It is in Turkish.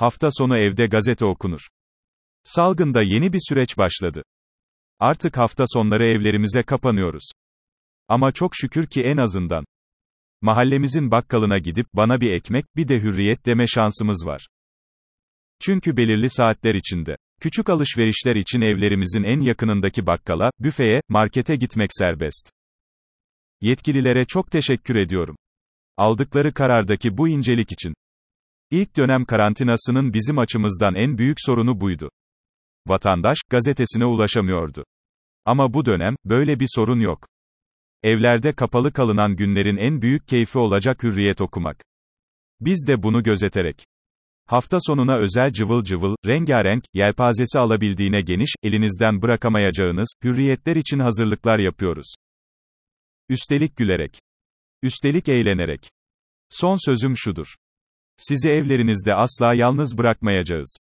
Hafta sonu evde gazete okunur. Salgında yeni bir süreç başladı. Artık hafta sonları evlerimize kapanıyoruz. Ama çok şükür ki en azından mahallemizin bakkalına gidip bana bir ekmek, bir de hürriyet deme şansımız var. Çünkü belirli saatler içinde küçük alışverişler için evlerimizin en yakınındaki bakkala, büfeye, markete gitmek serbest. Yetkililere çok teşekkür ediyorum. Aldıkları karardaki bu incelik için. İlk dönem karantinasının bizim açımızdan en büyük sorunu buydu. Vatandaş, gazetesine ulaşamıyordu. Ama bu dönem, böyle bir sorun yok. Evlerde kapalı kalınan günlerin en büyük keyfi olacak hürriyet okumak. Biz de bunu gözeterek, hafta sonuna özel cıvıl cıvıl, rengarenk, yelpazesi alabildiğine geniş, elinizden bırakamayacağınız, hürriyetler için hazırlıklar yapıyoruz. Üstelik gülerek. Üstelik eğlenerek. Son sözüm şudur. Sizi evlerinizde asla yalnız bırakmayacağız.